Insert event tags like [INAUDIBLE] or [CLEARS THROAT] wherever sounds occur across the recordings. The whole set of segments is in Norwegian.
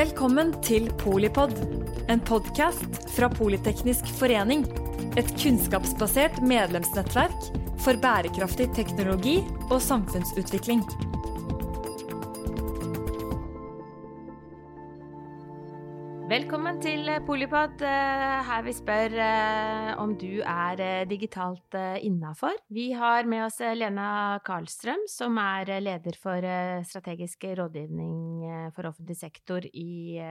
Velkommen til Polipod, en podkast fra Politeknisk forening. Et kunnskapsbasert medlemsnettverk for bærekraftig teknologi og samfunnsutvikling. Velkommen til Polipod, eh, her vi spør eh, om du er eh, digitalt innafor. Vi har med oss Lena Karlstrøm, som er leder for strategisk rådgivning for offentlig sektor i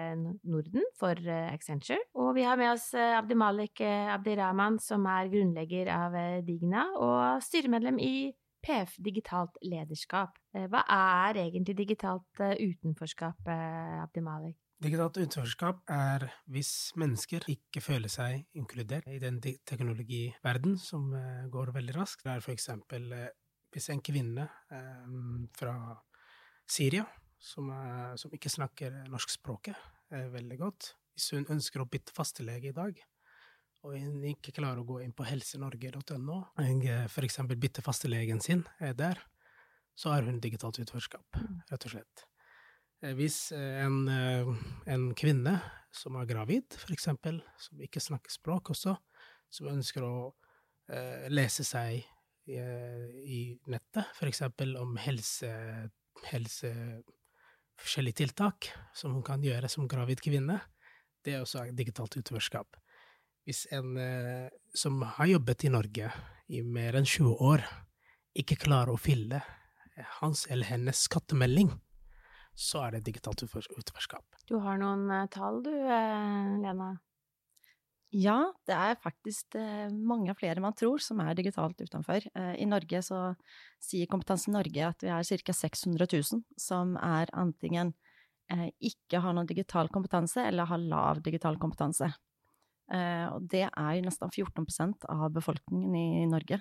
Norden for Accenture. Og vi har med oss Abdi Malik Abdirahman, som er grunnlegger av Digna og styremedlem i PF Digitalt lederskap. Hva er egentlig digitalt utenforskap, Abdimalik? Digitalt utenforskap er hvis mennesker ikke føler seg inkludert i den teknologiverden som går veldig raskt. Det er for eksempel hvis en kvinne fra Syria, som, er, som, ikke snakker norskspråket veldig godt, hvis hun ønsker å bytte fastelege i dag, og hun ikke klarer å gå inn på helsenorge.no, f.eks. for eksempel bytte fastelegen sin der, så har hun digitalt utenforskap, mm. rett og slett. Eh, hvis eh, en, eh, en, kvinne som er gravid, eksempel, som ikke snakker språk også, som ønsker å lese seg i, i nettet, eksempel om helse, helse, forskjellige tiltak som hun kan gjøre som gravid kvinne, det er også digitalt utenforskap. Hvis en uh, som har jobbet i Norge i mer enn 20 år, ikke klarer å fylle hans eller hennes skattemelding, så er det digitalt utenforskap. Du har noen uh, tall du, uh, Lena? Ja, det er faktisk mange flere man tror som er digitalt utenfor. I Norge så sier Kompetanse Norge at vi er ca. 600 000 som er antingen ikke har noen digital kompetanse eller har lav digital kompetanse. Og det er nesten 14 av befolkningen i Norge.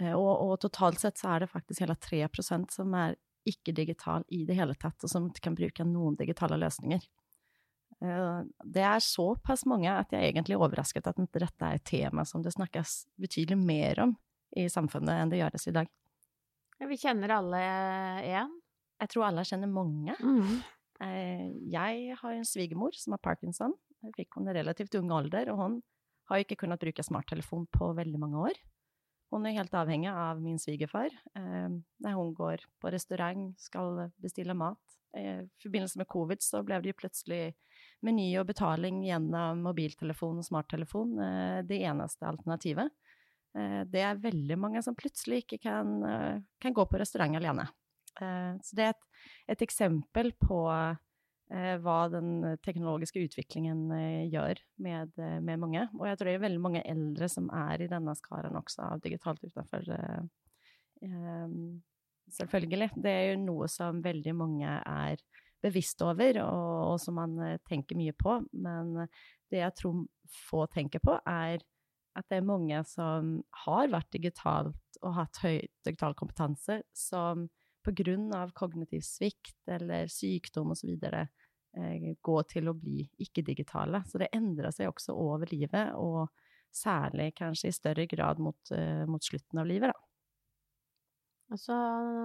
Og, og, totalt sett så er det faktisk hele 3% som er ikke digital i det hele tatt, og som kan bruke noen digitale løsninger. Eh, det er såpass mange at jeg egentlig er overrasket at dette er et tema som det snakkes betydelig mer om i samfunnet enn det gjøres i dag. Vi kjenner alle én? Jeg tror alle kjenner mange. Mm. Jeg har en svigermor som har parkinson. Jeg fikk hun i relativt ung alder, og hun har ikke kunnet bruke smarttelefon på veldig mange år. Hun er helt avhengig av min svigerfar. Eh, når hun går på restaurant, skal bestille mat. I forbindelse med covid så ble det plutselig meny og betaling gjennom mobiltelefon og smarttelefon eh, det eneste alternativet. Eh, det er veldig mange som plutselig ikke kan, eh, kan gå på restaurant alene. Så det er et, et eksempel på hva den teknologiske utviklingen eh, gjør med, eh, med, mange. Og jeg tror det er veldig mange eldre som er i denne skaren også av digitalt utenfor. Selvfølgelig. Det er jo noe som veldig mange er bevisst over, og, og som man tenker mye på. Men det jeg tror få tenker på, er at det er mange som har vært digitalt og hatt høy digital kompetanse, som av kognitiv svikt eller sykdom osv. Eh, gå til å bli ikke-digitale. Så det endrer seg også over livet, og særlig kanskje i større grad mot, uh, mot slutten av livet, da. Og så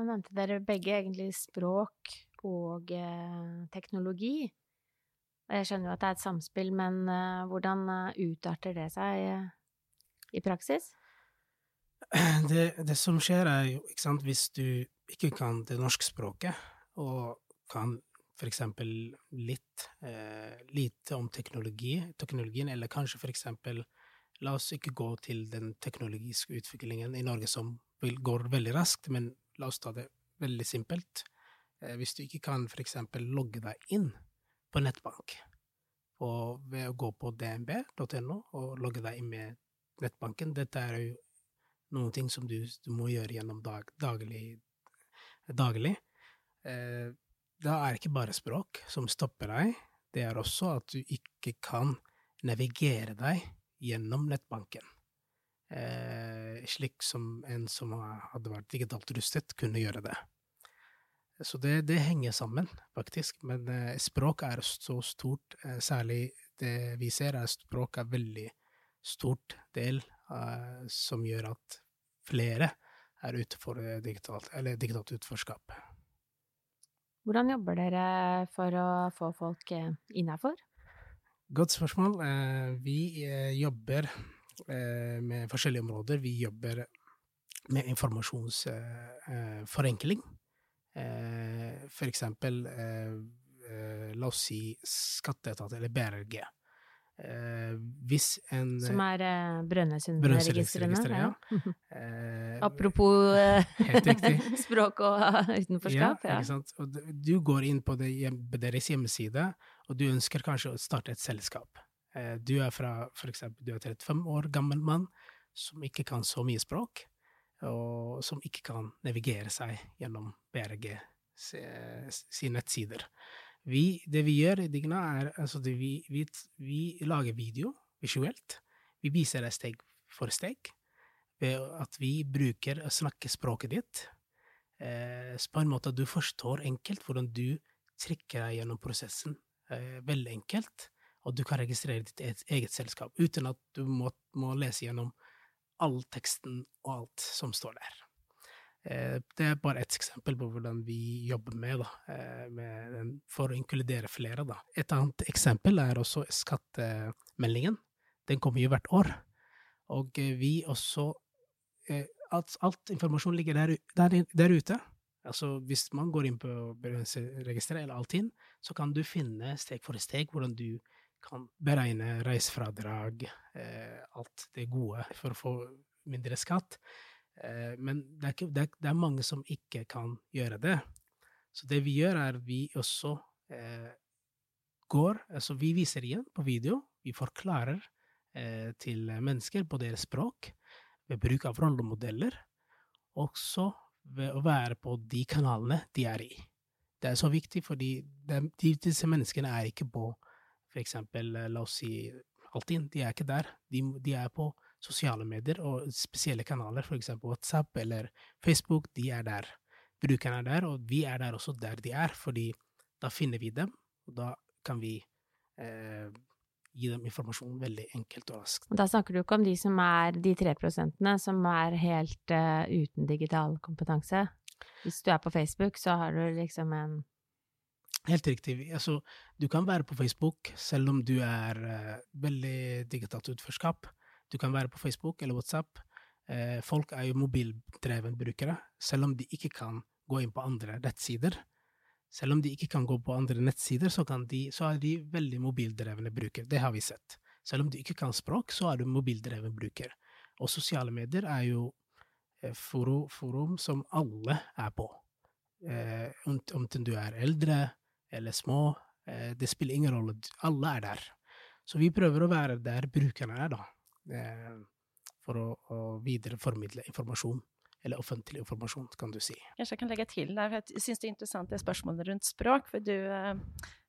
nevnte dere begge egentlig språk og eh, teknologi. Jeg skjønner jo at det er et samspill, men eh, hvordan utarter det seg eh, i praksis? [CLEARS THROAT] Det, det, som skjer, er jo, ikke sant, hvis du ikke kan det norske språket, og kan for eksempel litt, eh, lite om teknologi, teknologien, eller kanskje for eksempel La oss ikke gå til den teknologiske utviklingen i Norge som går veldig raskt, men la oss ta det veldig simpelt. Eh, hvis du ikke kan for eksempel logge deg inn på nettbank og ved å gå på dnb.no og logge deg inn med nettbanken, dette er jo noen ting som du, du må gjøre gjennom dag, daglig, daglig. Eh, da er det ikke bare språk som stopper deg, det er også at du ikke kan navigere deg gjennom nettbanken, eh, slik som en som hadde vært digitalt rustet, kunne gjøre det. Så det, det henger sammen, faktisk, men eh, språk er så stort, eh, særlig det vi ser, er språk er veldig stort del eh, som gjør at flere er ute for digitalt, eller digitalt utforskap. Hvordan jobber dere for å få folk innafor? Godt spørsmål. Vi jobber med forskjellige områder. Vi jobber med informasjonsforenkling. For eksempel, la oss si skatteetat eller BRG. Hvis en Som er eh, Brønnøysundregistrene? Ja. eh, Apropos [LAUGHS] språk og [LAUGHS] utenforskap. Ja, ikke sant. Og du går inn på, det, på deres hjemmeside, og du ønsker kanskje å starte et selskap. Du er fra, for eksempel, du er 35 år gammel mann som ikke kan så mye språk og som ikke kan navigere seg gjennom BRG sine nettsider. Vi, det vi gjør Digna, er altså vi, vi, vi, lager video visuelt. Vi viser deg steg for steg ved at vi bruker å snakke språket ditt eh, på en måte at du forstår enkelt hvordan du trykker deg gjennom prosessen. Eh, veldig enkelt. Og du kan registrere ditt eget selskap uten at du må, må lese gjennom all teksten og alt som står der. Eh, det er bare ett eksempel på hvordan vi jobber med, da, eh, med for å inkludere flere. Da. Et annet eksempel er også skattemeldingen. Den kommer jo hvert år. Og eh, vi også Alt, alt informasjon ligger der, der, der, ute. Altså hvis man går inn på registeret eller Altinn, så kan du finne steg for steg hvordan du kan beregne reisefradrag, alt det gode for å få mindre skatt. Eh, men det er, ikke, det, er, det er, mange som ikke kan gjøre det. Så det vi gjør, er vi også eh, går Altså, vi viser igjen på video, vi forklarer eh, til mennesker på deres språk ved bruk av rollemodeller, også ved å være på de kanalene de er i. Det er så viktig, fordi de, disse menneskene er ikke på for eksempel, eh, la oss si Altinn, de er ikke der. De, de, er på sosiale medier og spesielle kanaler, eksempel WhatsApp eller Facebook, de er der. Brukerne er der, og vi er der også der de er, fordi da finner vi dem, og da kan vi eh, gi dem informasjon veldig enkelt og raskt. Da snakker du ikke om de som er de tre prosentene som er helt uh, uten digital kompetanse. Hvis du er på Facebook, så har du liksom en Helt riktig. Altså, du kan være på Facebook selv om du er uh, veldig digitalt utførskap. Du kan være på Facebook eller WhatsApp. Uh, folk er jo mobildreven brukere, selv om de ikke kan gå inn på andre nettsider. Selv om de ikke kan gå på andre nettsider, så, de, så er de veldig mobildrevne brukere. Det har vi sett. Selv om du ikke kan språk, så er du mobildreven bruker. Og sosiale medier er jo uh, forum, forum som alle er på. om, om du er eldre, eller små, eh, det spiller ingen rolle, alle er der. Så vi prøver å være der brukerne er, da, eh, for å, å videreformidle informasjon eller offentlig informasjon, kan du si. Kanskje jeg kan legge til der, for jeg syns det er interessant det spørsmålet rundt språk. For du, eh,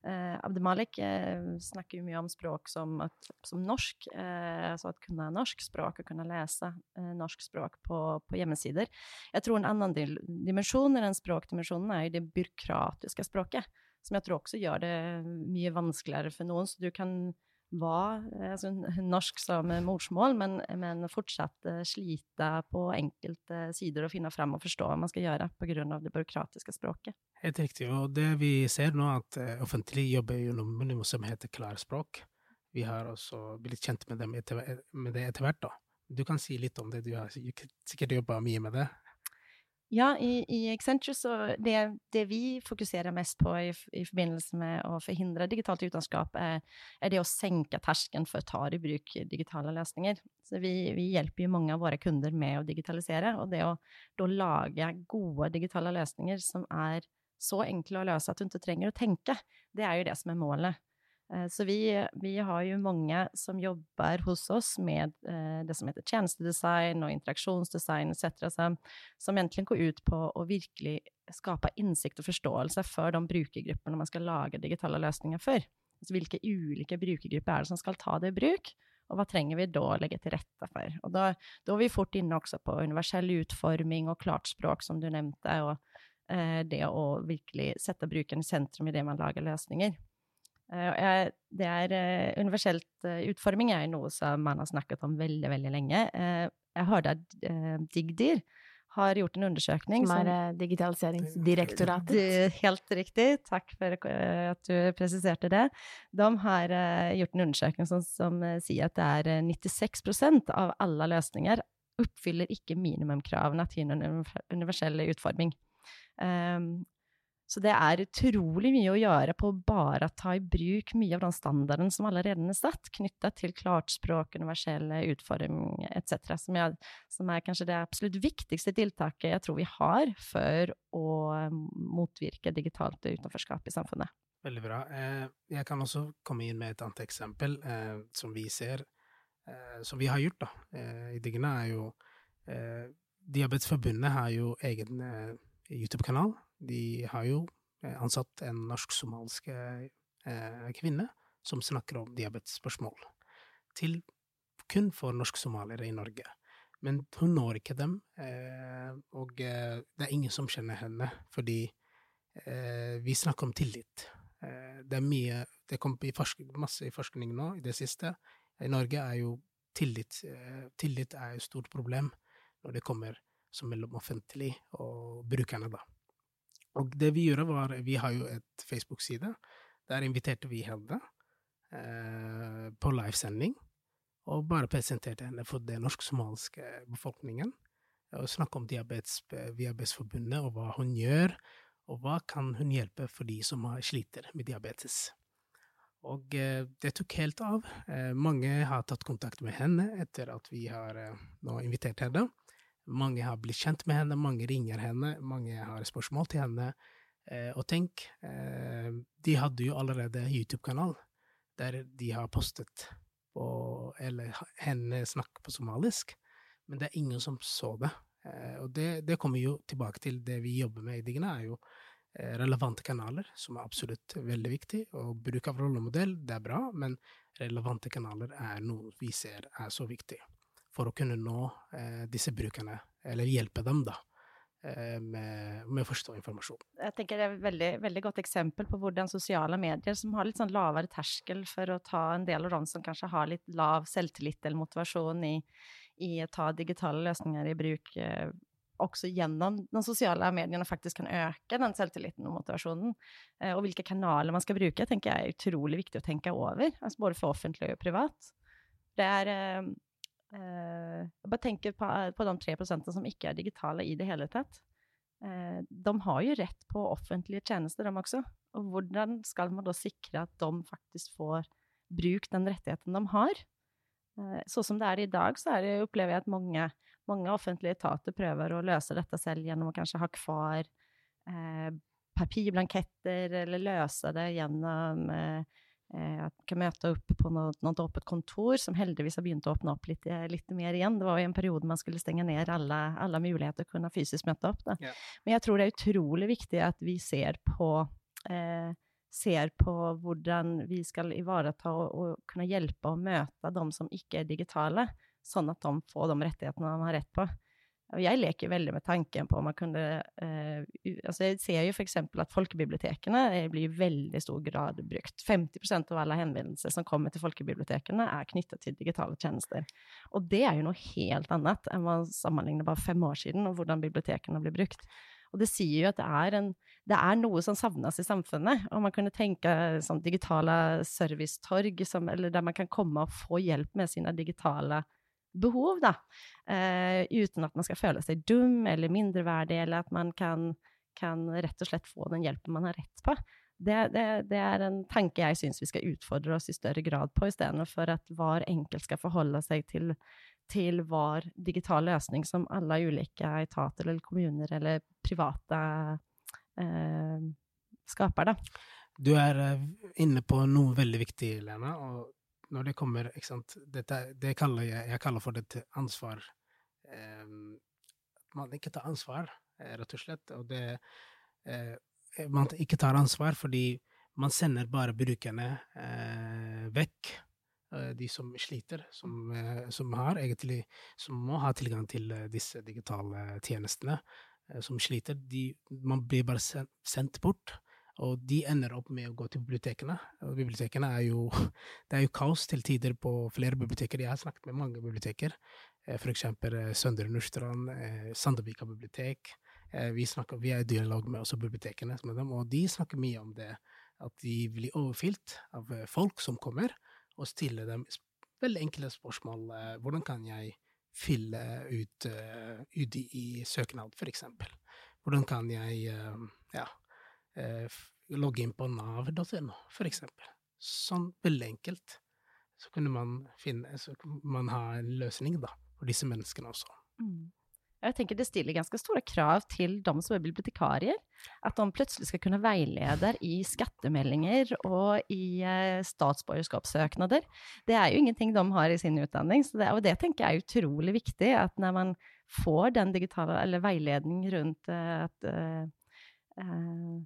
eh Abdemalik, eh, snakker jo mye om språk som, at, som norsk. Eh, altså at kunne norsk språk og kunne lese eh, norsk språk på, på, hjemmesider. Jeg tror en annen dimensjon i den språkdimensjonen er det byråkratiske språket som jeg tror også gjør det mye vanskeligere for noen. Så du kan være altså, norsk som morsmål, men, men fortsatt uh, slite på enkelte sider og finne frem og forstå hva man skal gjøre pga. det byråkratiske språket. Helt riktig, og det vi ser nå, at uh, offentlig jobber gjennom noe som heter klarspråk. Vi har også blitt kjent med, det etter hvert. Du kan si litt om det, du har sikkert jobba mye med det? Ja, i, i Accenture så det, det, vi fokuserer mest på i, i forbindelse med å forhindre digitalt utenskap, er, er, det å senke terskelen for å ta i bruk digitale løsninger. Så vi, vi, hjelper jo mange av våre kunder med å digitalisere, og det å da lage gode digitale løsninger som er så enkle å løse at du ikke trenger å tenke, det er jo det som er målet. Eh, så vi, vi, har jo mange som jobber hos oss med eh, det som heter tjenestedesign og interaksjonsdesign etc., som, som egentlig går ut på å virkelig skape innsikt og forståelse for de brukergruppene man skal lage digitale løsninger for. Altså hvilke ulike brukergrupper er det som skal ta det i bruk, og hva trenger vi da å legge til rette for? Og da, da er vi fort inne også på universell utforming og klart språk, som du nevnte, og eh, det å virkelig sette brukeren i sentrum i det man lager løsninger. Eh, det er eh, Universelt eh, utforming er noe som man har snakket om veldig, veldig lenge. Jeg hørte at Digdir har gjort en undersøkning Som er som, Digitaliseringsdirektoratet? Helt riktig, takk for at du presiserte det. De har gjort en undersøkning som, som sier at det er 96% av alle løsninger oppfyller ikke minimumkravene til universell utforming. Um, så det er utrolig mye å gjøre på å bare ta i bruk mye av den standarden som allerede er satt, knytta til klartspråk, universell utforming etc., som, som, er kanskje det absolutt viktigste tiltaket jeg tror vi har for å motvirke digitalt utenforskap i samfunnet. Veldig bra. Eh, jeg kan også komme inn med et annet eksempel eh, som vi ser, eh, som vi har gjort da, i Digna, er jo Diabetesforbundet har jo egen YouTube-kanal de har jo eh, ansatt en norsk-somalisk eh, kvinne som snakker om diabetesspørsmål, til kun for norsk-somaliere i Norge. Men hun når ikke dem, eh, og det er ingen som kjenner henne, fordi vi snakker om tillit. Det er mye Det kom masse i forskning nå i det siste. I Norge er jo tillit Tillit er et stort problem når det kommer som mellom offentlig og brukerne, da. Og det vi gjorde, var Vi har jo et Facebook-side. Der inviterte vi henne eh, på livesending, og bare presenterte henne for den norsk-somaliske befolkningen. Og snakket om diabetes, Diabetesforbundet, og hva hun gjør, og hva kan hun hjelpe for de som sliter med diabetes. Og eh, det tok helt av. Eh, mange har tatt kontakt med henne etter at vi har eh, nå invitert henne. Mange har blitt kjent med henne, mange ringer henne, mange har spørsmål til henne. Eh, og tenk, eh, de hadde jo allerede YouTube-kanal der de har postet på Eller henne snakker på somalisk, men det er ingen som så det. Eh, og det, det, kommer jo tilbake til det vi jobber med i Digna, er jo eh, relevante kanaler, som er absolutt veldig viktig. Og bruk av rollemodell, det er bra, men relevante kanaler er noe vi ser er så viktig for å kunne nå eh, disse brukerne, eller hjelpe dem, da. Eh, med, med, å forstå informasjon. Jeg tenker Det er et veldig, veldig godt eksempel på hvordan sosiale medier, som har litt sånn lavere terskel for å ta en del av dem som kanskje har litt lav selvtillit eller motivasjon i, i å ta digitale løsninger i bruk, eh, også gjennom de sosiale mediene faktisk kan øke den selvtilliten og motivasjonen. Og hvilke kanaler man skal bruke, tenker jeg er utrolig viktig å tenke over, altså både for offentlig og privat. Det er jeg bare tenker på, eh, på de tre prosentene som ikke er digitale i det hele tatt. Eh, de har jo rett på offentlige tjenester, de også. Og hvordan skal man da sikre at de faktisk får brukt den rettigheten de har? Så som det er i dag, så det, opplever jeg at mange, mange, offentlige etater prøver å løse dette selv gjennom å kanskje ha kvar eh, papirblanketter, eller løse det gjennom eh, Eh, at man kan møte opp på noe, noe åpent kontor, som heldigvis har begynt å åpne opp litt, eh, litt, mer igjen. Det var jo en periode man skulle stenge ned alle, alle muligheter til å kunne fysisk møte opp. Yeah. Men jeg tror det er utrolig viktig at vi ser på, eh, ser på hvordan vi skal ivareta og, og, kunne hjelpe og møte de som ikke er digitale, sånn at de får de rettighetene de har rett på. Jeg leker veldig med tanken på om man kunne eh, altså Jeg ser jo f.eks. at folkebibliotekene blir i veldig stor grad brukt. 50% av alle henvendelser som kommer til folkebibliotekene, er knyttet til digitale tjenester. Og det er jo noe helt annet enn man sammenligner bare fem år siden, og hvordan bibliotekene blir brukt. Og det sier jo at det er, en, det er noe som savnes i samfunnet. Og man kunne tenke sånn digitale servicetorg, eller der man kan komme og få hjelp med sine digitale behov, da. Eh, uten at man skal føle seg dum eller mindreverdig, eller at man kan, kan rett og slett få den hjelpen man har rett på. Det, det, det er en tanke jeg syns vi skal utfordre oss i større grad på, istedenfor at hver enkelt skal forholde seg til, til hver digital løsning som alle ulike etater eller kommuner eller private eh, skaper. Da. Du er eh, inne på noe veldig viktig, Lena, og når det kommer ikke sant, Dette, det kaller jeg, jeg kaller for det ansvar. Eh, man ikke tar ansvar, eh, rett og slett. Og det eh, Man ikke tar ansvar fordi man sender bare brukerne eh, vekk. Eh, de som sliter, som, eh, som, har egentlig Som må ha tilgang til disse digitale tjenestene. Som sliter. De, man blir bare sendt bort. Og de ender opp med å gå til bibliotekene. Og bibliotekene er jo [LAUGHS] Det er jo kaos til tider på flere biblioteker. Jeg har snakket med mange biblioteker. for eksempel Søndre Nordstrand, Sandvika bibliotek. Vi, snakker, vi er i dialog med også bibliotekene og de snakker mye om det. At de blir overfylt av folk som kommer, og stiller dem veldig enkle spørsmål. Hvordan kan jeg fylle ut UDI-søknad, eksempel? Hvordan kan jeg ja, uh, logge inn på nav.no, for eksempel? Sånn veldig enkelt. Så kunne man finne Så kunne man ha en løsning, da, for disse menneskene også. Mm. Jeg tenker det stiller ganske store krav til de som er bibliotekarier. At de plutselig skal kunne veilede i skattemeldinger og i eh, statsborgerskapssøknader. Det er jo ingenting de har i sin utdanning, det, og det tenker jeg er utrolig viktig. At når man får den digitale, eller veiledning rundt eh, at uh, eh,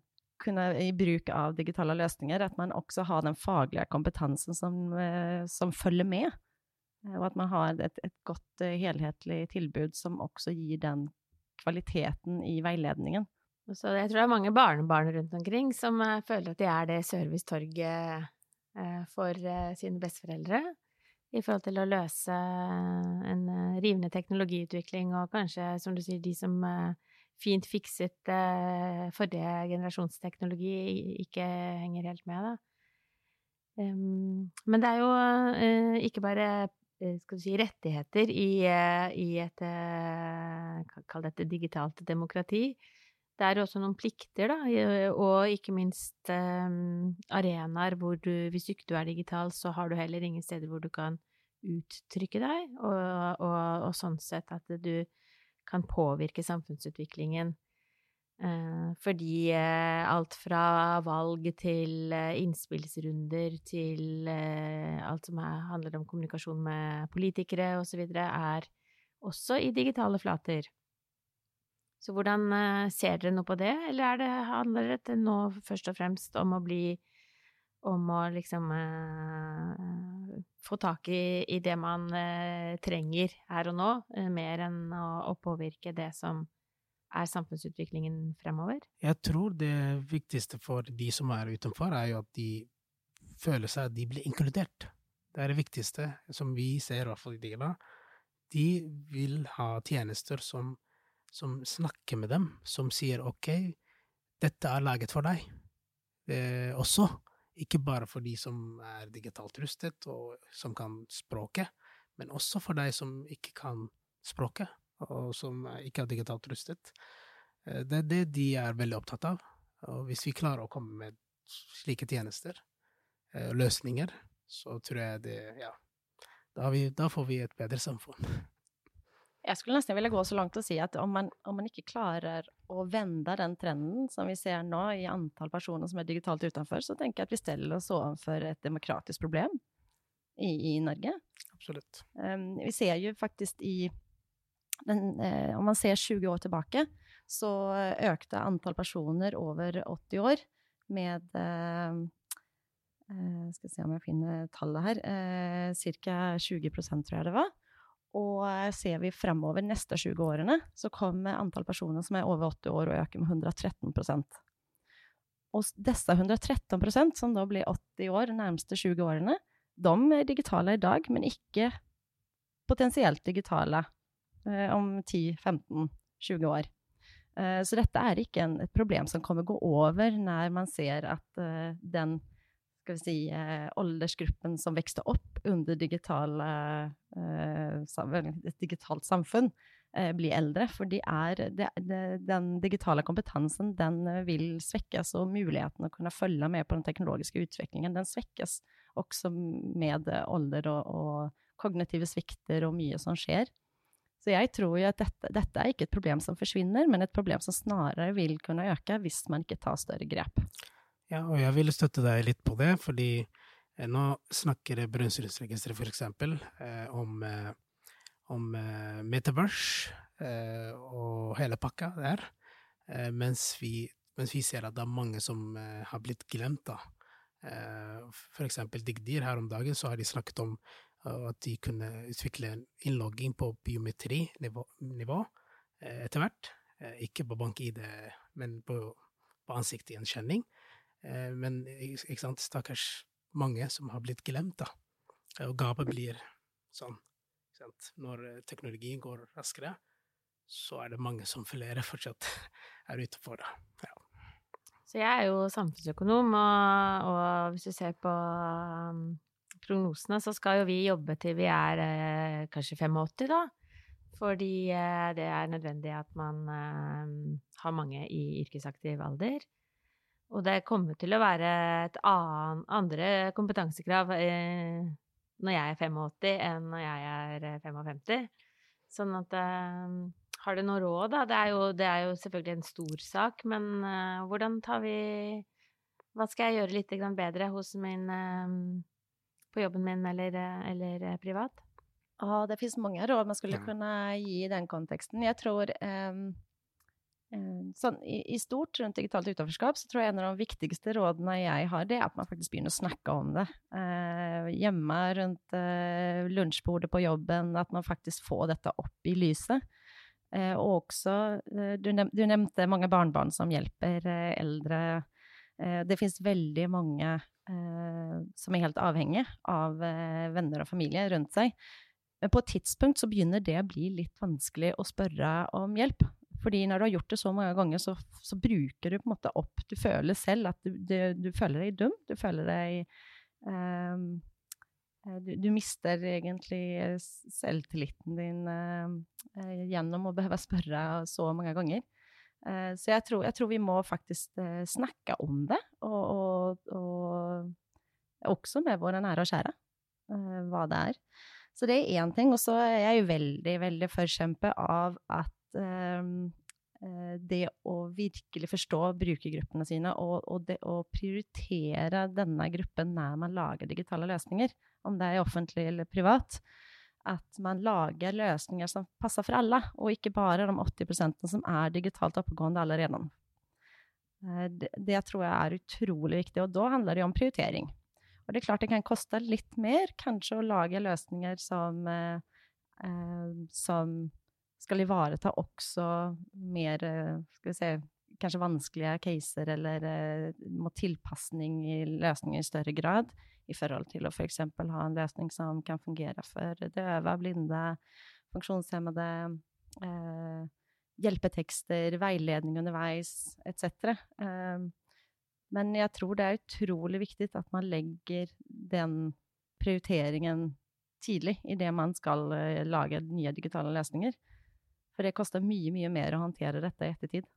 kunne, i bruk av digitale løsninger, at man også har den faglige kompetansen som, eh, som følger med. Eh, og at man har et, et godt uh, helhetlig tilbud som også gir den kvaliteten i veiledningen. Så jeg tror det er mange barnebarn rundt omkring som føler at de er det servicetorget for sine besteforeldre. I forhold til å løse en rivende teknologiutvikling, og kanskje, som du sier, de som fint fikset forrige generasjonsteknologi ikke henger helt med, da. Um, men det er jo ikke bare Eh, skal du si, rettigheter i, i et Kall det et digitalt demokrati. Det er også noen plikter, da, og ikke minst um, arenaer hvor du, hvis ikke du er digital, så har du heller ingen steder hvor du kan uttrykke deg, og, og, og sånn sett at du kan påvirke samfunnsutviklingen Eh, fordi eh, alt fra valg til eh, innspillsrunder til alt som handler om kommunikasjon med politikere osv., er også i digitale flater. Så hvordan ser dere noe på det, eller det, handler det nå først og fremst om å bli om å liksom få tak i, i, det man uh, trenger her og nå, uh, mer enn å, å, påvirke det som er samfunnsutviklingen fremover? Jeg tror det viktigste for de som er utenfor, er jo at de føler seg at de blir inkludert. Det er det viktigste, som vi ser i hvert fall i Dila. De vil ha tjenester som, som snakker med dem, som sier ok, dette er laget for deg eh, også. Ikke bare for de som er digitalt rustet og som kan språket, men også for deg som ikke kan språket og som ikke er digitalt rustet. Eh, det er det de er veldig opptatt av. Og hvis vi klarer å komme med slike tjenester, eh, løsninger, så tror jeg det Ja, da, vi, da får vi et bedre samfunn. Jeg skulle nesten ville gå så langt og si at om man, om man, ikke klarer å vende den trenden som vi ser nå i antall personer som er digitalt utenfor, så tenker jeg at vi steller oss overfor et demokratisk problem i, i Norge. Absolutt. Um, vi ser jo faktisk i den, eh, om man ser 20 år tilbake, så økte antall personer over 80 år med eh, eh, Skal se om jeg finner tallet her. Eh, Ca. 20% tror jeg det var. Og eh, ser vi fremover neste 20 årene, så kommer antall personer som er over 80 år, å øke med 113% Og disse 113% som da blir 80 år de nærmeste 20 årene, de er digitale i dag, men ikke potensielt digitale Eh, om 10-15-20 år. Eh, så dette er ikke en, et problem som kommer gå over når man ser at den skal vi si, aldersgruppen som vokste opp under digitale, et digitalt samfunn, blir eldre. For de er, de, de, den digitale kompetansen den vil svekkes, og muligheten å kunne følge med på den teknologiske utviklingen den svekkes også med alder og, og kognitive svikter og mye som skjer. Så jeg tror jo at dette, dette, er ikke et problem som forsvinner, men et problem som snarere vil kunne øke hvis man ikke tar større grep. Ja, og jeg vil støtte deg litt på det, fordi eh, nå snakker Brønnøysundregisteret eksempel eh, om, eh, om eh, Metaverse eh, og hele pakka der, eh, mens vi, mens, vi, ser at det er mange som har blitt glemt, da. for eksempel Digdir, her om dagen så har de snakket om at de kunne utvikle innlogging på biometrinivå eh, etter hvert. Eh, ikke på bank-ID, men på, på ansiktsgjenkjenning. Eh, men ikke sant, stakkars mange som har blitt glemt, da. Og gapet blir sånn. Når teknologien går raskere, så er det mange som flere fortsatt [LAUGHS] er ute på det. Ja. Så jeg er jo samfunnsøkonom, og, og hvis du ser på um, prognosene, så skal jo vi jobbe til vi er eh, kanskje 85, da. Fordi eh, det er nødvendig at man eh, har mange i yrkesaktiv alder. Og det kommer til å være et annen, andre kompetansekrav eh, når jeg er 85 enn når jeg er 55. Eh, sånn at eh, Har du noe råd, da? Det er, jo, det er jo selvfølgelig en stor sak, men eh, hvordan tar vi Hva skal jeg gjøre litt bedre hos min eh, På jobben min eller, eh, eller privat? Ah, det finnes mange råd man skulle kunne gi i den konteksten. Jeg tror um Sånn, i, i, stort rundt digitalt utenforskap så tror jeg en av de viktigste rådene jeg har, det er at man faktisk begynner å snakke om det. Eh, hjemme rundt eh, lunsjbordet på jobben, at man faktisk får dette opp i lyset. Eh, og også eh, du, nev du, nevnte mange barnebarn som hjelper eh, eldre. Eh, det finnes veldig mange som er helt avhengige av venner og familie rundt seg. Men på et tidspunkt så begynner det å bli litt vanskelig å spørre om hjelp. Fordi når du har gjort det så mange ganger, så, så bruker du på en måte opp Du føler selv at du, du, du føler deg dum. Du føler deg um, du, du, mister egentlig selvtilliten din uh, gjennom å behøve spørre så mange ganger. Uh, så jeg tror, jeg tror, vi må faktisk uh, snakke om det, og, og, og også med våre nære og kjære, hva det er. Så det er én ting. Og så er jeg jo veldig, veldig forkjemper av at det å virkelig forstå brukergruppene sine og, og det å prioritere denne gruppen når man lager digitale løsninger, om det er offentlig eller privat, at man lager løsninger som passer for alle, og ikke bare de 80% som er digitalt oppegående allerede. Eh, det, det, tror jeg er utrolig viktig, og da handler det om prioritering. Og det er klart det kan koste litt mer kanskje å lage løsninger som, eh, eh som skal ivareta også mer skal vi se, kanskje vanskelige caser, eller eh, må tilpasning i løsninger i større grad, i forhold til å f.eks. ha en løsning som kan fungere for døve, blinde, funksjonshemmede, eh, hjelpetekster, veiledning underveis, etc. Eh, men jeg tror det er utrolig viktig at man legger den prioriteringen tidlig i det man skal eh, lage nye digitale løsninger. For det koster mye, mye mer å håndtere dette i ettertid.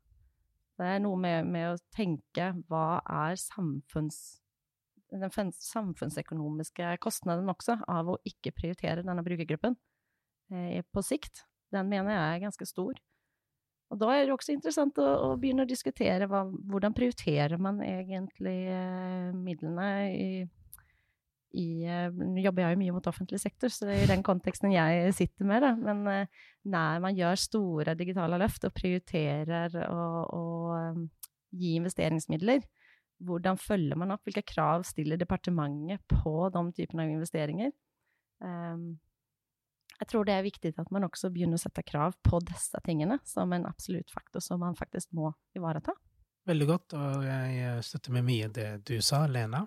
Det er noe med, med å tenke hva er samfunns, den samfunnsøkonomiske kostnaden også av å ikke prioritere denne brukergruppen eh, på sikt. Den mener jeg er ganske stor. Og da er det også interessant å, å begynne å diskutere hva, hvordan prioriterer man egentlig eh, midlene i i eh, Nå jobber jeg jo mye mot offentlig sektor, så det er i den konteksten jeg sitter med. Da. Men uh, når man gjør store digitale løft og prioriterer å um, gi investeringsmidler, hvordan følger man opp? Hvilke krav stiller departementet på de typene av investeringer? Um, jeg tror det er viktig at man også begynner å sette krav på disse tingene som en absolutt faktor som man faktisk må ivareta. Veldig godt, og jeg støtter med mye det du sa, Lena.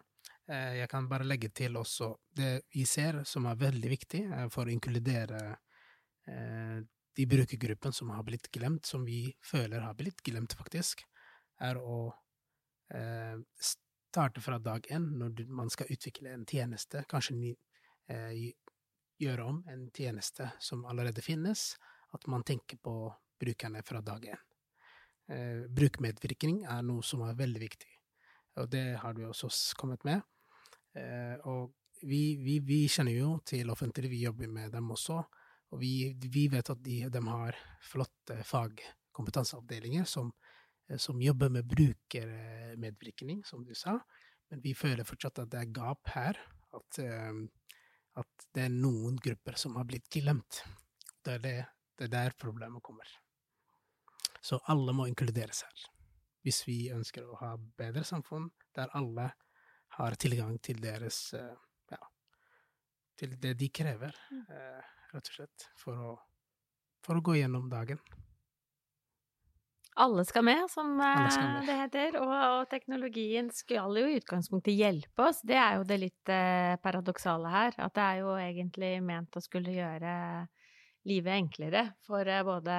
Eh, jeg kan bare legge til også det vi ser som er veldig viktig eh, for å inkludere eh, de brukergruppene som har blitt glemt, som vi føler har blitt glemt, faktisk, er å starte fra dag én når man skal utvikle en tjeneste, kanskje gjøre om en tjeneste som allerede finnes, at man tenker på brukerne fra dag én. Brukermedvirkning er noe som er veldig viktig, og det har du også kommet med. Eh, og vi, vi, vi, kjenner jo til offentlig, vi jobber med dem også. Og vi, vi vet at de, de, har flotte fagkompetanseavdelinger som, eh, som jobber med brukermedvirkning, som du sa. Men vi føler fortsatt at det er gap her. At, eh, at det er noen grupper som har blitt glemt. Det er, det, det er der problemet kommer. Så alle må inkluderes her. Hvis vi ønsker å ha bedre samfunn der alle har tilgang til deres eh, ja, til det de krever, mm. eh, rett og slett, for å, for å gå gjennom dagen. Alle skal med, som skal med. det heter. Og, og, teknologien skal jo i utgangspunktet hjelpe oss. Det er jo det litt eh, paradoksale her. At det er jo egentlig ment å skulle gjøre livet enklere for eh, både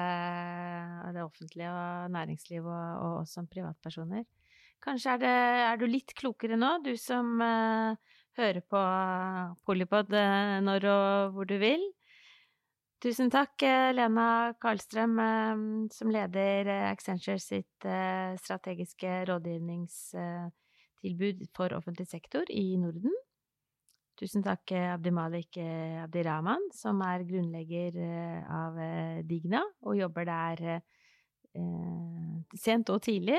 det offentlige og næringslivet og, og oss som privatpersoner. Kanskje er, det, er, du litt klokere nå, du som uh, hører på Polipod uh, når og hvor du vil. Tusen takk, Lena Karlstrøm, uh, som leder Accenture sitt strategiske rådgivningstilbud for offentlig sektor i Norden. Tusen takk, Abdimalik Abdirahman, som er grunnlegger av Digna og jobber der sent og tidlig.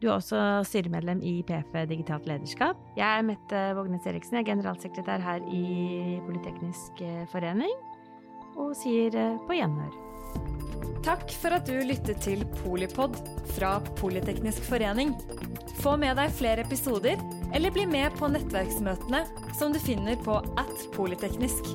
Du er også styremedlem i PF Digitalt Lederskap. Jeg er Mette Vågnes Eriksen, jeg er generalsekretær her i Politeknisk forening, og sier på gjenhør. Takk for at du lyttet til Polipod fra Politeknisk forening. Få med deg flere episoder, eller bli med på nettverksmøtene som du finner på at polyteknisk.